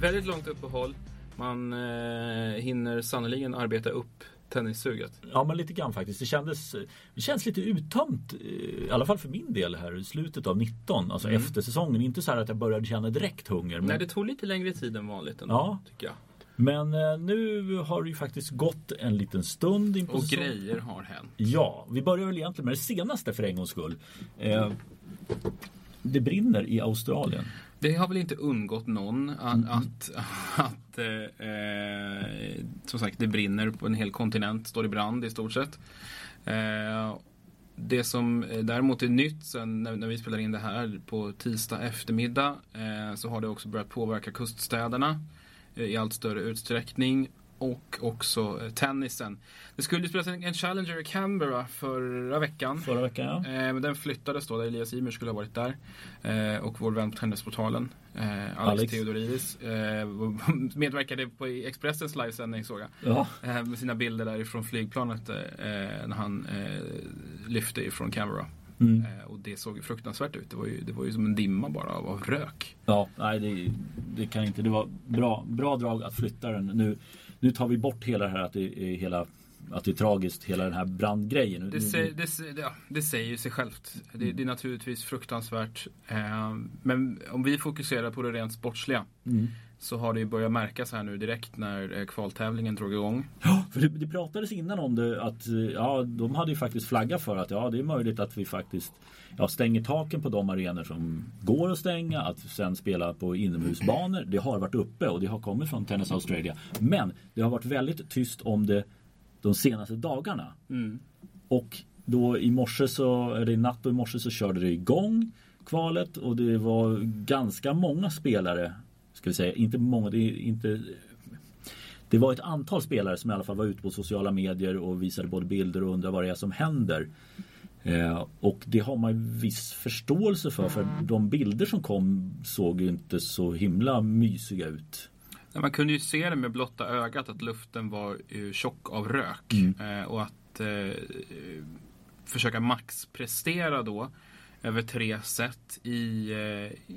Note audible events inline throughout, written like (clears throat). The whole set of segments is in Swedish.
Väldigt långt uppehåll. Man eh, hinner sannoliken arbeta upp tennissuget. Ja men lite grann faktiskt. Det kändes Det känns lite uttömt eh, I alla fall för min del här i slutet av 19 Alltså mm. efter säsongen. Inte så här att jag började känna direkt hunger. Men... Nej det tog lite längre tid än vanligt ändå, ja. tycker jag. Men eh, nu har det ju faktiskt gått en liten stund in på Och säsong. grejer har hänt. Ja, vi börjar väl egentligen med det senaste för en gångs skull. Eh, det brinner i Australien. Det har väl inte undgått någon att, mm. att, (laughs) att eh, som sagt det brinner på en hel kontinent, står i brand i stort sett. Eh, det som däremot är nytt sen när, när, vi spelar in det här på tisdag eftermiddag eh, så har det också börjat påverka kuststäderna eh, i allt större utsträckning och också eh, tennisen. Det skulle spelas en, Challenger i Canberra förra veckan. Förra veckan ja. Eh, men den flyttades då, där Elias Ymer skulle ha varit där. Eh, och vår vän på Tennisportalen, eh, Alex, Alex. Theodoridis, (laughs) medverkade på Expressens livesändning såg jag. Ja. Med sina bilder därifrån flygplanet när han lyfte ifrån Canberra. Mm. och det såg fruktansvärt ut. Det var ju, det var ju som en dimma bara av, av rök. Ja, nej det, det, kan inte. Det var bra, bra drag att flytta den. Nu nu tar vi bort hela det här att det är hela att det är tragiskt, hela den här brandgrejen. Det, säger, det, ja, det säger sig självt. Det, det är naturligtvis fruktansvärt. Eh, men om vi fokuserar på det rent sportsliga mm. Så har det ju börjat märkas här nu direkt när eh, kvaltävlingen drog igång. Ja, för det, det pratades innan om det att ja, de hade ju faktiskt flaggat för att ja, det är möjligt att vi faktiskt ja, stänger taken på de arenor som går att stänga, att sen spela på inomhusbanor. Det har varit uppe och det har kommit från Tennis Australia. Men det har varit väldigt tyst om det de senaste dagarna. Mm. Och då i morse så, eller i natt och i morse så körde det igång kvalet och det var ganska många spelare, ska vi säga, inte många, det är inte det var ett antal spelare som i alla fall var ute på sociala medier och visade både bilder och undrade vad det är som händer. Eh, och det har man viss förståelse för för de bilder som kom såg ju inte så himla mysiga ut. Man kunde ju se det med blotta ögat att luften var tjock av rök. Mm. Eh, och att eh, försöka maxprestera då över tre set i, eh,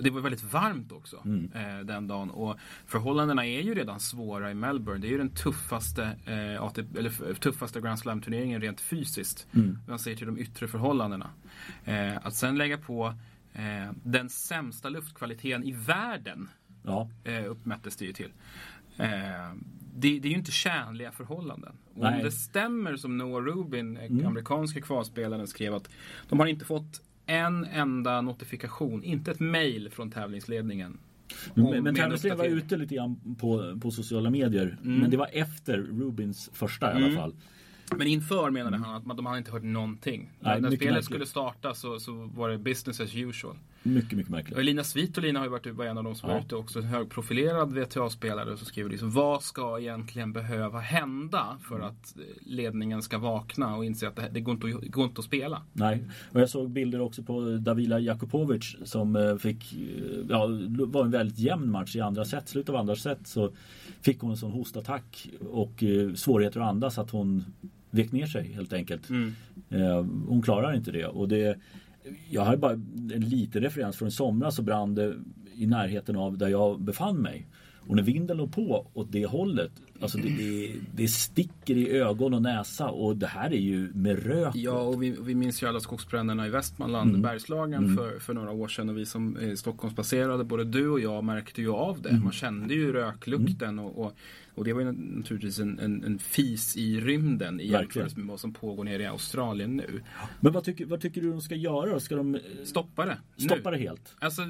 det var väldigt varmt också mm. eh, den dagen. Och förhållandena är ju redan svåra i Melbourne. Det är ju den tuffaste, eh, ATP, eller tuffaste Grand Slam-turneringen rent fysiskt. Mm. Man ser till de yttre förhållandena. Eh, att sen lägga på eh, den sämsta luftkvaliteten i världen ja. Eh, uppmättes det ju till. Eh, det, det, är ju inte kärnliga förhållanden. Och om det stämmer som Noah Rubin, mm. amerikanska kvalspelaren, skrev att de har inte fått en enda notifikation, inte ett mail från tävlingsledningen. Men, men tävlingsledningen var ute lite grann på, på sociala medier. Mm. Men det var efter Rubins första i alla mm. fall. Men inför menade han att de hade inte hört någonting. Nej, när spelet märkligt. skulle starta så, så var det business as usual. Mycket, mycket märkligt. Och Elina Svitolina har ju varit en av de som ja. var ute också. En högprofilerad VTA-spelare som skriver liksom, vad ska egentligen behöva hända för att ledningen ska vakna och inse att det, det går, inte, det går inte att spela. Nej, och jag såg bilder också på Davila Jakupovic som eh, fick, eh, ja, var en väldigt jämn match i andra set. Slutet av andra set så fick hon en sån hostattack och eh, svårigheter att andas att hon vek ner sig helt enkelt. Mm. hon klarar inte det och det jag har bara en liten referens från somras så brann det i närheten av där jag befann mig. Och när vinden låg på åt det hållet, alltså det, det, det sticker i ögon och näsa och det här är ju med rök. Ja, och vi, vi minns ju alla skogsbränderna i Västmanland, mm. Bergslagen mm. För, för några år sedan och vi som är Stockholmsbaserade, både du och jag märkte ju av det. Mm. Man kände ju röklukten och, och, och, det var ju naturligtvis en, en, en fis i rymden i jämförelse med vad som pågår nere i Australien nu. Men vad tycker, vad tycker du de ska göra? Ska de stoppa det? Stoppa nu. det helt? Alltså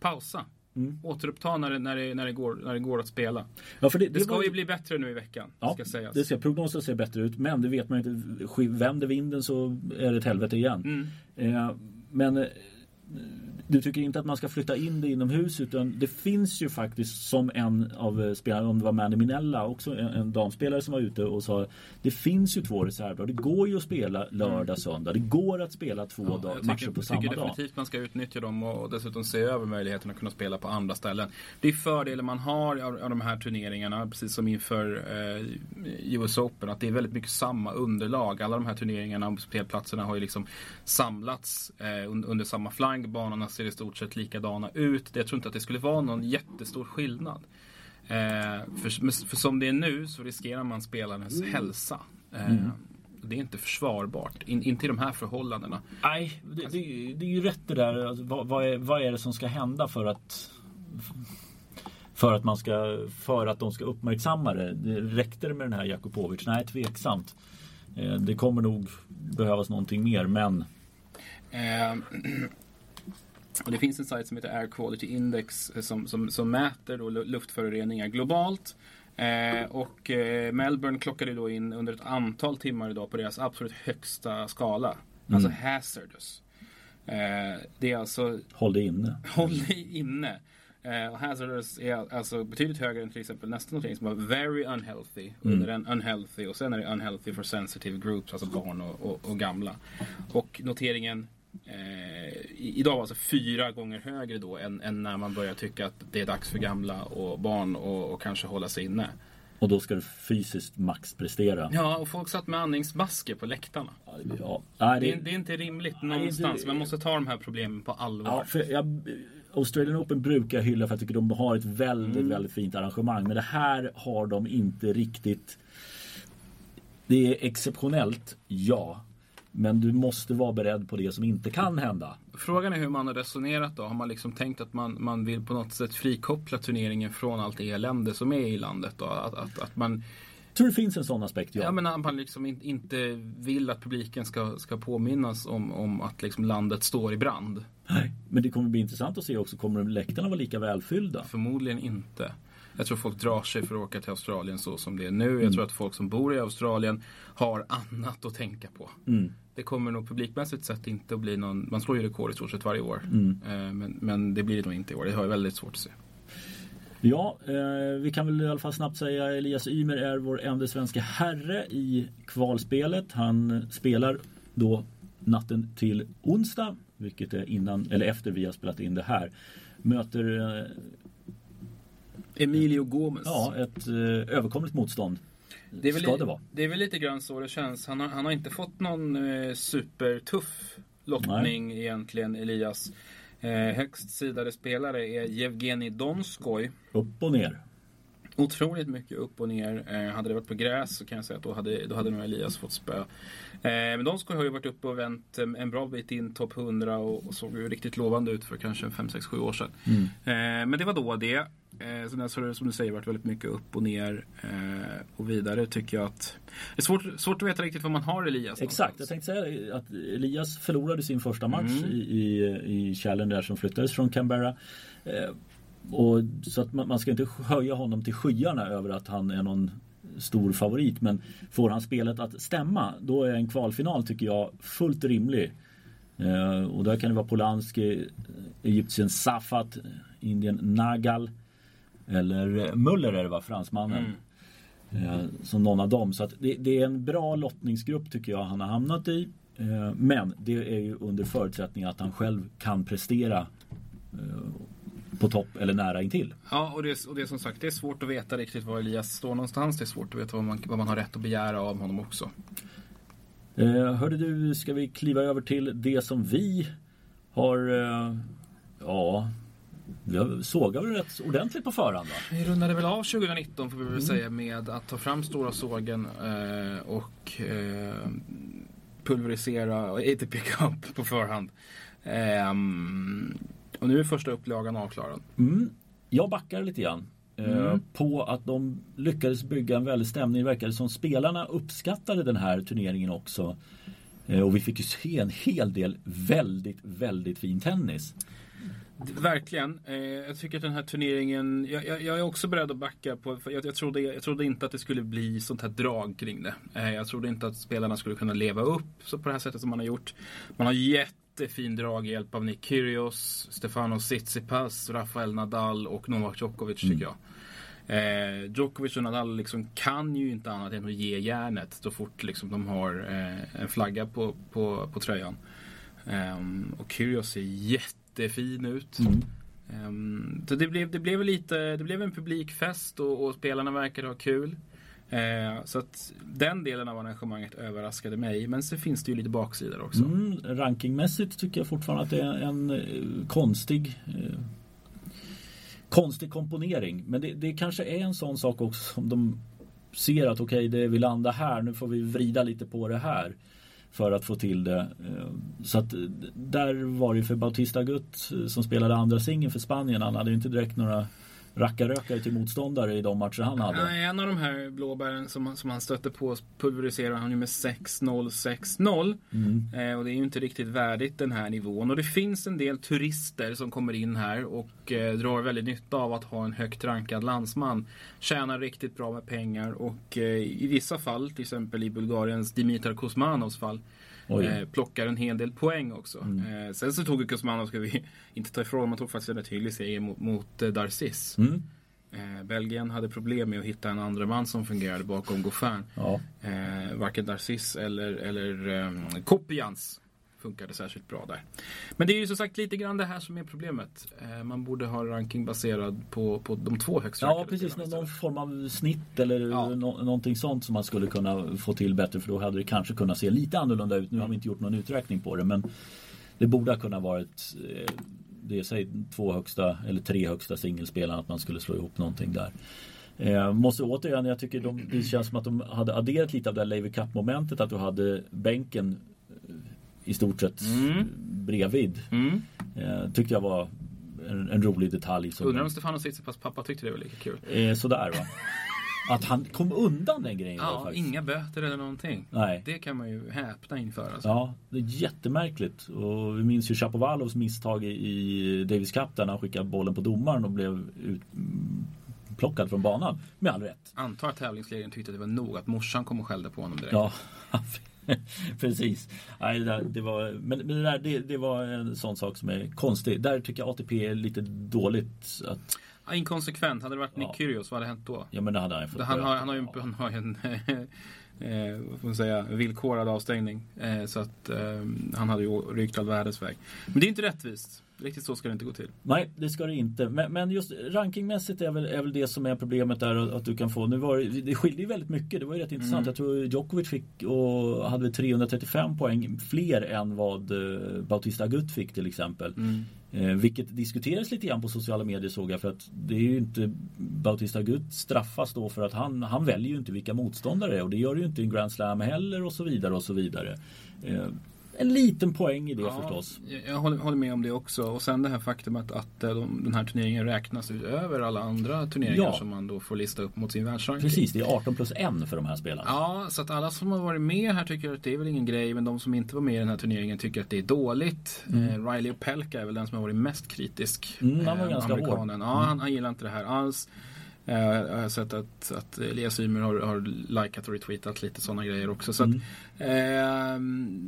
pausa. Mm. Återuppta när det, när, det, när, det går, när det går att spela. Ja, för det, det, det ska var... ju bli bättre nu i veckan. Ja, ska sägas. det ska, prognosen ser bättre ut. Men det vet man inte. Vänder vinden så är det ett helvete igen. Mm. Eh, men eh, du tycker inte att man ska flytta in det inomhus utan det finns ju faktiskt som en av eh, spelarna, om det var Manny Minella, också en, en damspelare som var ute och sa Det finns ju två reservlag. Det går ju att spela lördag, mm. söndag. Det går att spela två ja, dag, matcher på samma dag. Jag tycker definitivt man ska utnytta dem och dessutom se över möjligheten att kunna spela på andra ställen. Det är fördelen man har av, av de här turneringarna, precis som inför eh, US Open, att det är väldigt mycket samma underlag. Alla de här turneringarna och spelplatserna har ju liksom samlats eh, under, under samma flagg. Banorna ser i stort sett likadana ut. Jag tror inte att det skulle vara någon jättestor skillnad. Eh, för, för, som det är nu så riskerar man spelarnas mm. hälsa. Eh, mm. Det är inte försvarbart, In, inte i de här förhållandena. Nej, det, det, det är ju rätt det där. Alltså, vad, vad, är, vad är det som ska hända för att för att, man ska, för att de ska uppmärksamma det. Räckte det med den här Jakubovic? Nej, tveksamt. Eh, det kommer nog behövas någonting mer, men... Eh, (clears throat) och det finns en sajt som heter Air Quality Index eh, som, som, som mäter då luftföroreningar globalt. Eh, och eh, Melbourne klockade då in under ett antal timmar idag på deras absolut högsta skala. Mm. Alltså hazardous. Eh, det är alltså... Håll dig inne. (laughs) Håll dig inne. Eh, hazardous är alltså betydligt högre än till exempel nästa notering som var very unhealthy. Mm. Under en unhealthy och sen är det unhealthy for sensitive groups, alltså barn och, och, och gamla. Och noteringen eh, idag alltså fyra gånger högre då än, än, när man börjar tycka att det är dags för gamla och barn och, och kanske hålla sig inne. Och då ska du fysiskt maxprestera. Ja, och folk satt med andningsbasker på läktarna. Ja, nej, det, det, är, det, är inte rimligt någonstans. Man måste ta de här problemen på allvar. Ja, jag, Australian Open brukar jag hylla för att jag tycker de har ett väldigt, mm. väldigt fint arrangemang. Men det här har de inte riktigt. Det är exceptionellt, ja. Men du måste vara beredd på det som inte kan hända. Frågan är hur man har resonerat då. Har man liksom tänkt att man, man vill på något sätt frikoppla turneringen från allt elände som är i landet? Då? Att, att, att man jag tror det finns en sån aspekt, ja. Ja, men att man liksom inte vill att publiken ska, ska påminnas om, om att liksom landet står i brand. Nej, men det kommer bli intressant att se också. Kommer läktarna vara lika välfyllda? Förmodligen inte. Jag tror folk drar sig för att åka till Australien så som det är nu. Mm. Jag tror att folk som bor i Australien har annat att tänka på. Mm. Det kommer nog publikmässigt sett inte att bli någon, man slår ju rekord i stort sett varje år. Mm. Eh, men, men det blir det nog inte i år, det har jag väldigt svårt att se. Ja, eh, vi kan väl i alla fall snabbt säga Elias Ymer är vår enda svenska herre i kvalspelet. Han spelar då natten till onsdag, vilket är innan eller efter vi har spelat in det här. Möter eh, Emilio Gomes. Ja, ett eh, överkomligt motstånd. Det är, väl, Ska det, vara. det är väl lite grann så det känns. Han har, han har inte fått någon eh, supertuff lottning Nej. egentligen, Elias. Eh, högst sidade spelare är Jevgenij Donskoj. Upp och ner. Otroligt mycket upp och ner. Eh, hade det varit på gräs så kan jag säga att då hade, då hade nog Elias fått spö. Eh, men Donskoj har ju varit uppe och vänt eh, en bra bit in topp 100 och, och, såg ju riktigt lovande ut för kanske 5, 6, 7 år sedan. Mm. Eh, men det var då det. Eh, så har det som du säger varit väldigt mycket upp och ner eh, och vidare tycker jag att det är svårt, svårt att veta riktigt vad man har Elias. Exakt, jag tänkte säga att Elias förlorade sin första match mm. i, i, i Challenger som flyttades från Canberra. Eh, och, så att man, man, ska inte höja honom till skyarna över att han är någon stor favorit. Men får han spelet att stämma då är en kvalfinal tycker jag fullt rimlig. Eh, och där kan det vara Polanski, Egyptien Safat, Indien Nagal. Eller Muller är det va, fransmannen. Mm. Eh, som någon av dem. Så att det, det, är en bra lottningsgrupp tycker jag han har hamnat i. Eh, men det är ju under förutsättning att han själv kan prestera eh, på topp eller nära intill. Ja, och det, och det är som sagt det är svårt att veta riktigt var Elias står någonstans. Det är svårt att veta vad man, vad man har rätt att begära av honom också. Eh, hörde du, ska vi kliva över till det som vi har eh, Ja, vi sågar väl rätt ordentligt på förhand va? Vi rundade väl av 2019 får vi väl mm. säga med att ta fram stora sågen eh, och eh, pulverisera ATP Cup på förhand. Eh, och nu är första upplagan avklarad. Mm. Jag backar lite grann. Eh, mm. På att de lyckades bygga en väldig stämning. Det verkade som spelarna uppskattade den här turneringen också. Eh, och vi fick ju se en hel del väldigt, väldigt fin tennis. Verkligen. Eh, jag tycker att den här turneringen, jag, jag, jag är också beredd att backa på, jag, jag, trodde, jag trodde inte att det skulle bli sånt här drag kring det. Eh, jag trodde inte att spelarna skulle kunna leva upp så på det här sättet som man har gjort. Man har jättefin draghjälp av Nick Kyrgios, Stefano Tsitsipas, Rafael Nadal och Novak Djokovic mm. tycker jag. Eh, Djokovic och Nadal liksom kan ju inte annat än att ge järnet så fort liksom de har eh, en flagga på, på, på tröjan. Um, och Kyrgios är jätte jättefin ut. Mm. Um, så det blev, det blev lite, det blev en publikfest och, och spelarna verkade ha kul. Eh, så att den delen av arrangemanget överraskade mig. Men så finns det ju lite baksidor också. Mm, rankingmässigt tycker jag fortfarande att det är en eh, konstig eh, konstig komponering. Men det, det kanske är en sån sak också som de ser att okej, okay, vi landar här, nu får vi vrida lite på det här för att få till det. Eh, så att eh, där var det för Bautista Gutt eh, som spelade andra singeln för Spanien. Han hade inte direkt några rackarrökare till motståndare i de matcher han hade. Nej, en av de här blåbären som, som han stötte på pulveriserar han ju med 6-0, 6-0. Mm. Eh, och det är ju inte riktigt värdigt den här nivån. Och det finns en del turister som kommer in här och eh, drar väldigt nytta av att ha en högt rankad landsman. Tjänar riktigt bra med pengar och eh, i vissa fall, till exempel i Bulgariens Dimitar Kosmanovs fall, Eh, plockar en hel del poäng också. Mm. Eh, sen så tog Kuzmanov, ska vi (laughs) inte ta ifrån, man tog faktiskt en tydlig seger mot, mot eh, Darcis. Mm. Eh, Belgien hade problem med att hitta en andra man som fungerade bakom Goffin. Ja. Eh, varken Darcis eller, eller eh, Kopians funkade särskilt bra där. Men det är ju som sagt lite grann det här som är problemet. Eh, man borde ha ranking baserad på, på de två högst Ja precis, någon, någon form av snitt eller ja. no, någonting sånt som man skulle kunna få till bättre för då hade det kanske kunnat se lite annorlunda ut. Nu har vi inte gjort någon uträkning på det men det borde ha kunnat varit eh, det säg två högsta eller tre högsta singelspelarna att man skulle slå ihop någonting där. Eh, måste återigen, jag tycker de, det känns som att de hade adderat lite av det här Lever Cup momentet att du hade bänken i stort sett mm. bredvid. Mm. Eh, tyckte jag var en, en rolig detalj. Som, Undrar om Stefano Tsitsipas pappa tyckte det var lika kul. Eh, sådär va. (laughs) Att han kom undan den grejen. Ja, faktiskt. inga böter eller någonting. Nej. Det kan man ju häpna inför. Alltså. Ja, det är jättemärkligt. Och vi minns ju Chapovalovs misstag i Davis Cup där han skickade bollen på domaren och blev utplockad från banan. Med all rätt. Antar att tävlingsledaren tyckte att det var nog att morsan kom och skällde på honom direkt. Ja, (laughs) (laughs) Precis. Nej, det, där, det var, men, men det, där, det, det, var en sån sak som är konstig. Där tycker jag ATP är lite dåligt. Att... Ja, inkonsekvent. Hade det varit Nick ja. Kyrgios, vad hade hänt då? Ja men det hade han fått han, har, han har ju han har en (laughs) eh, vad får man säga, villkorad avstängning. Eh, så att eh, han hade ju rykt all världens väg. Men det är inte rättvist. Riktigt så ska det inte gå till. Nej, det ska det inte. Men, men just rankingmässigt är väl, är väl det som är problemet där att du kan få. Nu var det, det skiljer ju väldigt mycket. Det var ju rätt intressant. Mm. Jag tror Djokovic fick och hade 335 poäng fler än vad uh, Bautista Agut fick till exempel. Mm. Eh, vilket diskuteras lite grann på sociala medier såg jag för att det är ju inte Bautista Agut straffas då för att han, han väljer ju inte vilka motståndare det är och det gör ju inte en Grand Slam heller och så vidare och så vidare. Eh, en liten poäng i det ja, förstås. Jag håller, håller, med om det också. Och sen det här faktumet att eh, de, den här turneringen räknas utöver alla andra turneringar ja. som man då får lista upp mot sin världsranking. Precis, det är 18 plus 1 för de här spelarna. Ja, så att alla som har varit med här tycker att det är väl ingen grej. Men de som inte var med i den här turneringen tycker att det är dåligt. Mm. Eh, Riley Opelka är väl den som har varit mest kritisk. Mm, han var eh, ganska hård. Ja, han, han gillar inte det här alls. Eh, jag har sett att, att Elias Ymer har, har likat och retweetat lite sådana grejer också. Så mm. att, eh,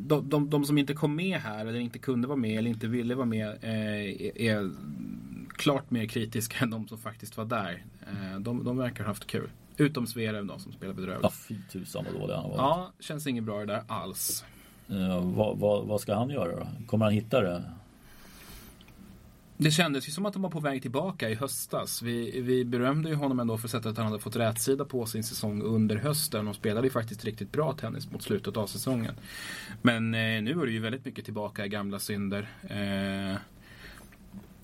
de, de, de, som inte kom med här eller inte kunde vara med eller inte ville vara med eh, är klart mer kritiska än de som faktiskt var där. Eh, de, de verkar ha haft kul. Utom Zverev då som spelar bedrövligt. Ja, fy tusan vad dålig han varit. Ja, känns inget bra det där alls. Uh, vad, vad, vad, ska han göra då? Kommer han hitta det? Det kändes ju som att de var på väg tillbaka i höstas. Vi, vi berömde ju honom ändå för sättet att han hade fått rätsida på sin säsong under hösten och spelade ju faktiskt riktigt bra tennis mot slutet av säsongen. Men eh, nu är det ju väldigt mycket tillbaka i gamla synder. Eh,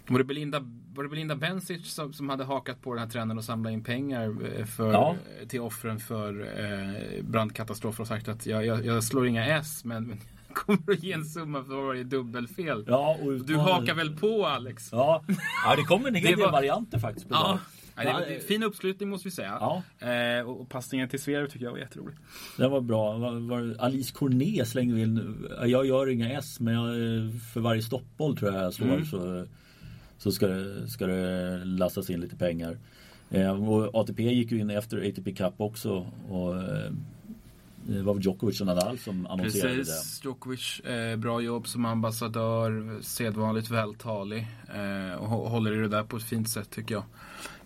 var det Belinda, var det Belinda Bencic som, som hade hakat på den här trenden och samlat in pengar eh, för, ja. till offren för eh, brandkatastrofer och sagt att jag, jag, jag slår inga S men, men kommer att ge en summa för varje dubbelfel. Ja, och du hakar väl på Alex? Ja, ja det kommer en hel del var... varianter faktiskt. Ja. Nej, det var fin uppslutning måste vi säga. Ja. Eh, och passningen till Sverige tycker jag var jätterolig. Den var bra. Var, var Alice Cornet slängde in. Jag gör inga S men jag, för varje stoppboll tror jag jag slår mm. så, så ska, det, ska det lastas in lite pengar. Eh, och ATP gick ju in efter ATP Cup också. Och, eh, det var Djokovic och Nadal som annonserade Precis, det. Djokovic, eh, bra jobb som ambassadör, sedvanligt vältalig eh, och håller i det där på ett fint sätt tycker jag.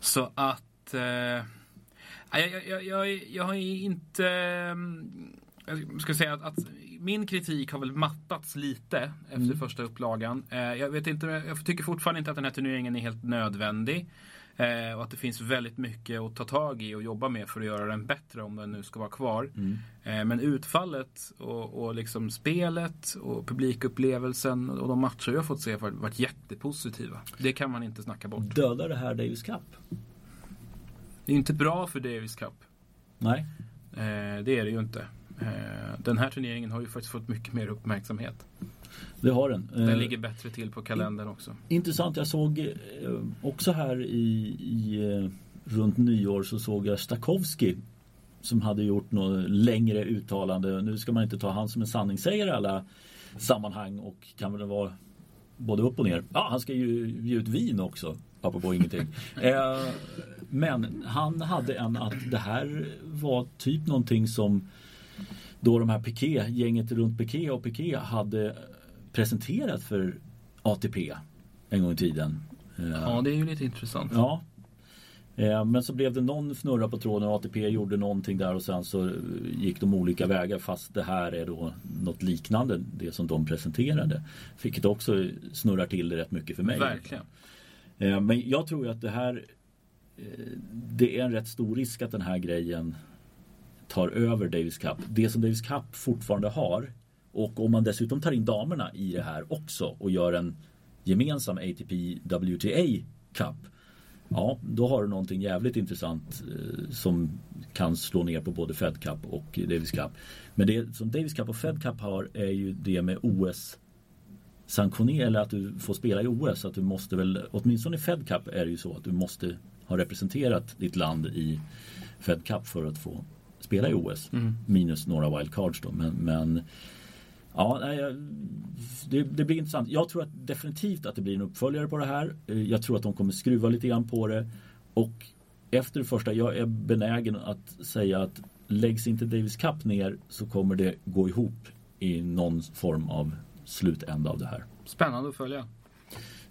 Så att eh, jag, jag, jag, jag har inte jag ska säga att, att, min kritik har väl mattats lite efter mm. första upplagan. Eh, jag, vet inte, jag tycker fortfarande inte att den här turneringen är helt nödvändig. Eh, och att det finns väldigt mycket att ta tag i och jobba med för att göra den bättre om den nu ska vara kvar. Mm. Eh, men utfallet och, och liksom spelet och publikupplevelsen och de matcher jag fått se har varit, varit jättepositiva. Det kan man inte snacka bort. Dödar det här Davis Cup? Det är inte bra för Davis Cup. Nej. Eh, det är det ju inte. Eh, den här turneringen har ju faktiskt fått mycket mer uppmärksamhet. Det har den. Den Eh, ligger bättre till på kalendern också. Intressant, jag såg eh, också här i, i runt nyår så såg jag Stakowski som hade gjort något längre uttalande. Nu ska man inte ta han som en sanningssägare i alla sammanhang och kan väl vara både upp och ner. Ja, han ska ju ge ut vin också. Apropå ingenting. (laughs) Men han hade en att det här var typ någonting som då de här Piqué, gänget runt Piqué och Piqué hade presenterat för ATP en gång i tiden. Eh, Ja, det är ju lite intressant. Ja. Eh, Men så blev det någon fnurra på tråden och ATP gjorde någonting där och sen så gick de olika vägar fast det här är då något liknande det som de presenterade. Vilket också snurrar till det rätt mycket för mig. Verkligen. Eh, Men jag tror ju att det här Det är en rätt stor risk att den här grejen tar över Davis Cup. Det som Davis Cup fortfarande har och om man dessutom tar in damerna i det här också och gör en gemensam ATP WTA Cup. Ja, då har du någonting jävligt intressant eh, som kan slå ner på både Fed Cup och Davis Cup. Men det som Davis Cup och Fed Cup har är ju det med OS sanktionera eller att du får spela i OS. Att du måste väl, åtminstone i Fed Cup är det ju så att du måste ha representerat ditt land i Fed Cup för att få spela i OS. Mm. Minus några wildcards då. Men, men ja, nej, det, det blir intressant. Jag tror att definitivt att det blir en uppföljare på det här. Eh, Jag tror att de kommer skruva lite grann på det. Och efter det första, jag är benägen att säga att läggs inte Davis Cup ner så kommer det gå ihop i någon form av slutända av det här. Spännande att följa.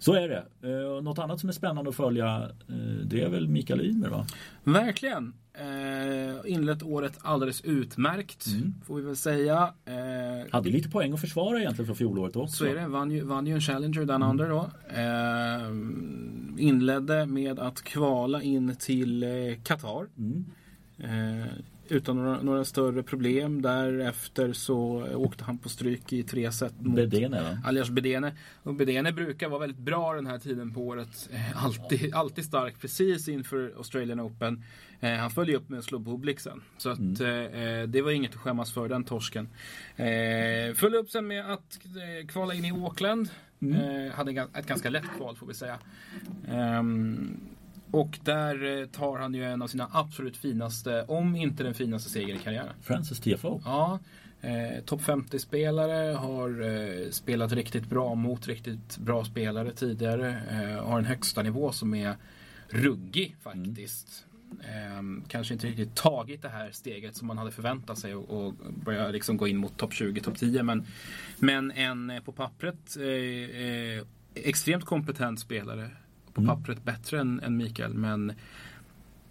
Så är det. Eh, något annat som är spännande att följa eh, det är väl Mikael Ymer va? Verkligen. Eh, inlett året alldeles utmärkt. Mm. Får vi väl säga. Eh, Hade lite poäng att försvara egentligen från fjolåret också. så är det. Vann ju, vann ju en Challenger Down Under då. Eh, inledde med att kvala in till eh, Qatar. Mm. Utan några, några större problem. Därefter så åkte han på stryk i tre set mot Bedene? Alias Bedene. Och Bedene brukar vara väldigt bra den här tiden på året. Eh, Alltid, alltid stark precis inför Australian Open. Eh, han följde upp med att slå Bublik sen. Så att eh, eh, det var inget att skämmas för den torsken. Eh, följde upp sen med att eh, kvala in i Auckland. Eh, hade ett ganska lätt kval får vi säga. Ehm, och där eh, tar han ju en av sina absolut finaste, om inte den finaste segern i karriären. Francis TFO. Ja, eh, topp 50-spelare har eh, spelat riktigt bra mot riktigt bra spelare tidigare. Eh, har en högsta nivå som är ruggig faktiskt. Eh, kanske inte riktigt tagit det här steget som man hade förväntat sig och, och börja liksom gå in mot topp 20, topp 10. Men, men en eh, på pappret eh, extremt kompetent spelare. På Mm. pappret bättre än, än Mikael men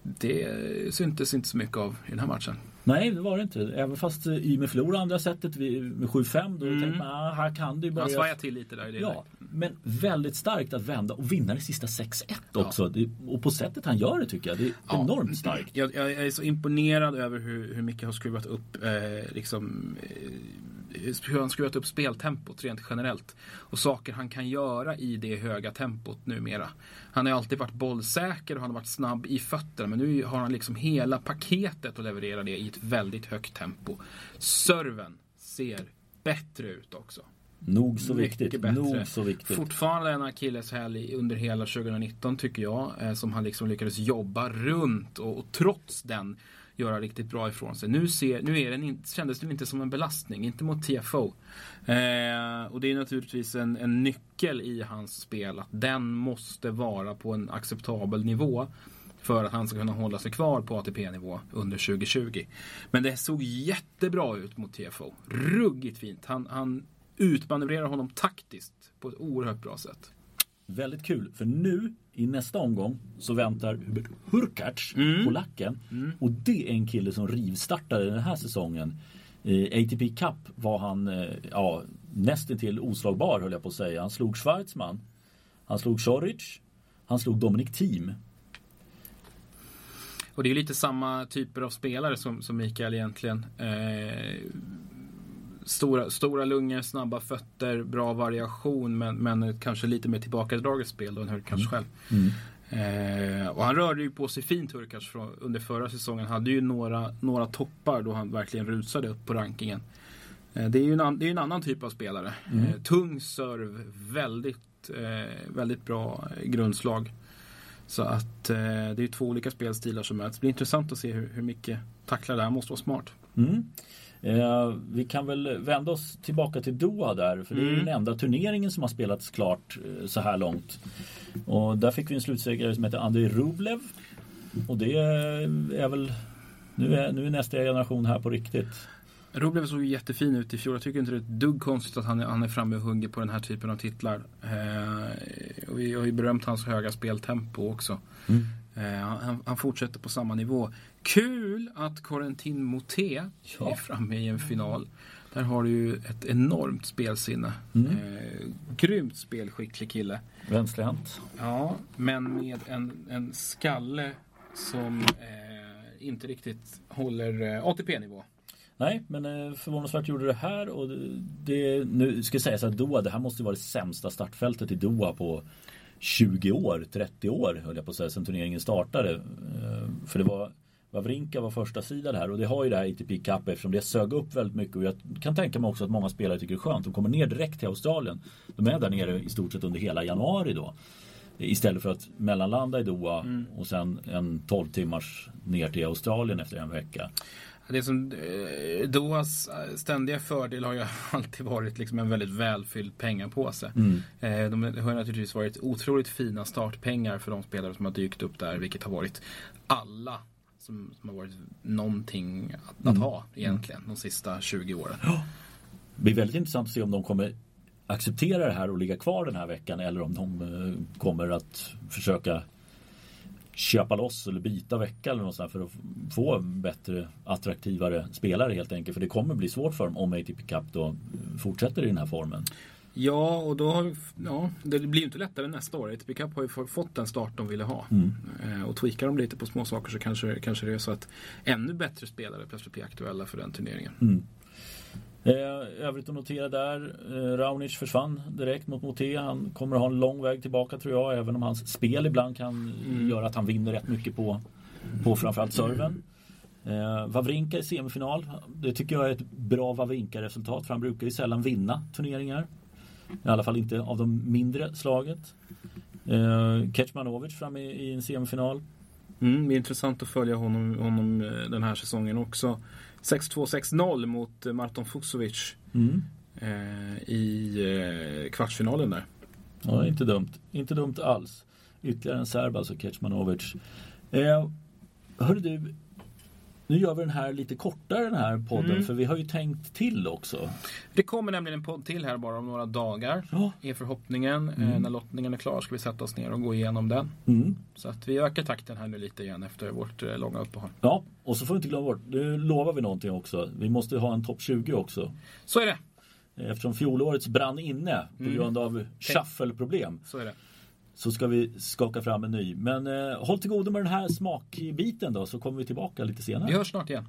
det syntes inte så mycket av i den här matchen. Nej det var det inte. Även fast eh, Ymer förlorade andra vid- med 7-5 då Mm. tänkte man ah, här kan det ju Han börja svajar till lite där i det Ja, men väldigt starkt att vända och vinna det sista 6-1 också. Det, och på sättet han gör det tycker jag. Det är Ja. enormt starkt. Jag, jag är så imponerad över hur, hur mycket har skruvat upp eh, liksom, eh, hur han skruvat upp speltempot rent generellt. Och saker han kan göra i det höga tempot numera. Han har alltid varit bollsäker och han har varit snabb i fötterna. Men nu har han liksom hela paketet och levererar det i ett väldigt högt tempo. Serven ser bättre ut också. Nog så Mycket viktigt. bättre. Nog så viktigt. Fortfarande en akilleshäl under hela 2019 tycker jag. Eh, som han liksom lyckades jobba runt och, och trots den göra riktigt bra ifrån sig. Nu, ser, nu är den in, kändes den inte som en belastning, inte mot TFO. Eh, och det är naturligtvis en, en nyckel i hans spel att den måste vara på en acceptabel nivå för att han ska kunna hålla sig kvar på ATP-nivå under 2020. Men det såg jättebra ut mot TFO. Ruggigt fint. Han, han utmanövrerar honom taktiskt på ett oerhört bra sätt. Väldigt kul. För nu i nästa omgång så väntar Hubert Hurkacz, Mm. polacken. Och det är en kille som rivstartade den här säsongen. I ATP Cup var han eh, ja, nästintill oslagbar höll jag på att säga. Han slog Schwarzman. Han slog Choric. Han slog Dominic Thiem. Och det är lite samma typer av spelare som, som Mikael egentligen. Eh, stora, stora lungor, snabba fötter, bra variation men, men kanske lite mer tillbakadraget spel då än Hurkacz mm. själv. Mm. Eh, och han rörde ju på sig fint Hurkacz under förra säsongen. Hade ju några, några toppar då han verkligen rusade upp på rankingen. Eh, det är ju en, det är en annan typ av spelare. Mm. Eh, tung serve, väldigt, eh, väldigt bra grundslag. Så att eh, det är två olika spelstilar som möts. Det blir intressant att se hur, hur mycket tacklar det här måste vara smart. Mm. Eh, vi kan väl vända oss tillbaka till Doha där. För det är mm. den enda turneringen som har spelats klart eh, så här långt. Och där fick vi en slutsegrare som heter Andrei Rublev. Och det är väl nu är, nu är nästa generation här på riktigt. Rublev såg jättefin ut i fjol. Jag tycker inte det är ett dugg konstigt att han är, han är framme och hugger på den här typen av titlar. Eh, och vi har ju berömt hans höga speltempo också. Mm. Eh, han, han, fortsätter på samma nivå. Kul att Corentin Moté ja. är framme i en final. Där har du ju ett enormt spelsinne. Mm. Eh, grymt spelskicklig kille. Vänsterhänt. Ja, men med en, en skalle som eh, inte riktigt håller eh, ATP-nivå. Nej, men eh, förvånansvärt gjorde det här och det, nu ska sägas att Doha, det här måste vara det sämsta startfältet i Doha på 20 år, 30 år höll jag på att säga, sedan turneringen startade. Eh, för det var Wawrinka var första sidan här och det har ju det här ATP Cup eftersom det sög upp väldigt mycket och jag kan tänka mig också att många spelare tycker det är skönt. De kommer ner direkt till Australien. De är där nere i stort sett under hela januari då. Istället för att mellanlanda i Doha mm. och sen en 12 timmars ner till Australien efter en vecka. Det som eh, Dohas eh, ständiga fördel har ju (laughs) alltid varit liksom en väldigt välfylld pengapåse. Mm. Eh, de har naturligtvis varit otroligt fina startpengar för de spelare som har dykt upp där, vilket har varit alla som, som har varit någonting att, mm. ha egentligen de sista 20 åren. Ja. Det blir väldigt intressant att se om de kommer acceptera det här och ligga kvar den här veckan eller om de kommer att försöka köpa loss eller byta vecka eller något sånt för att få bättre attraktivare spelare helt enkelt. För det kommer bli svårt för dem om ATP Cup då fortsätter i den här formen. Ja, och då har, ja, det blir ju inte lättare nästa år. ATP Cup har ju fått den start de ville ha. Mm. Eh, och tweakar de lite på små saker så kanske, kanske det är så att ännu bättre spelare plötsligt blir aktuella för den turneringen. Mm. Eh, övrigt att notera där, eh, Raunic försvann direkt mot Moté. Han kommer att ha en lång väg tillbaka tror jag, även om hans spel ibland kan mm. göra att han vinner rätt mycket på, på framförallt serven. Eh, Wawrinka i semifinal. Det tycker jag är ett bra Wawrinka-resultat för han brukar ju sällan vinna turneringar. I alla fall inte av de mindre slaget. Eh, Kecmanovic fram i, i en semifinal. Mm, det är intressant att följa honom, honom eh, den här säsongen också. 6-2-6-0 mot eh, Marton Fusovic mm. eh, i eh, kvartsfinalen där. Ja, inte dumt. Inte dumt alls. Ytterligare en serb alltså, Kecmanovic. Eh, hörru du, nu gör vi den här lite kortare den här podden mm. för vi har ju tänkt till också. Det kommer nämligen en podd till här bara om några dagar. Ja. Är förhoppningen. Mm. Eh, när lottningen är klar ska vi sätta oss ner och gå igenom den. Mm. Så att vi ökar takten här nu lite igen efter vårt eh, långa uppehåll. Ja, och så får vi inte glömma bort, nu lovar vi någonting också. Vi måste ha en topp 20 också. Så är det. Eftersom fjolårets brann inne på mm. grund av shuffle-problem. Så är det så ska vi skaka fram en ny. Men eh, håll till godo med den här smakbiten då så kommer vi tillbaka lite senare. Vi hörs snart igen.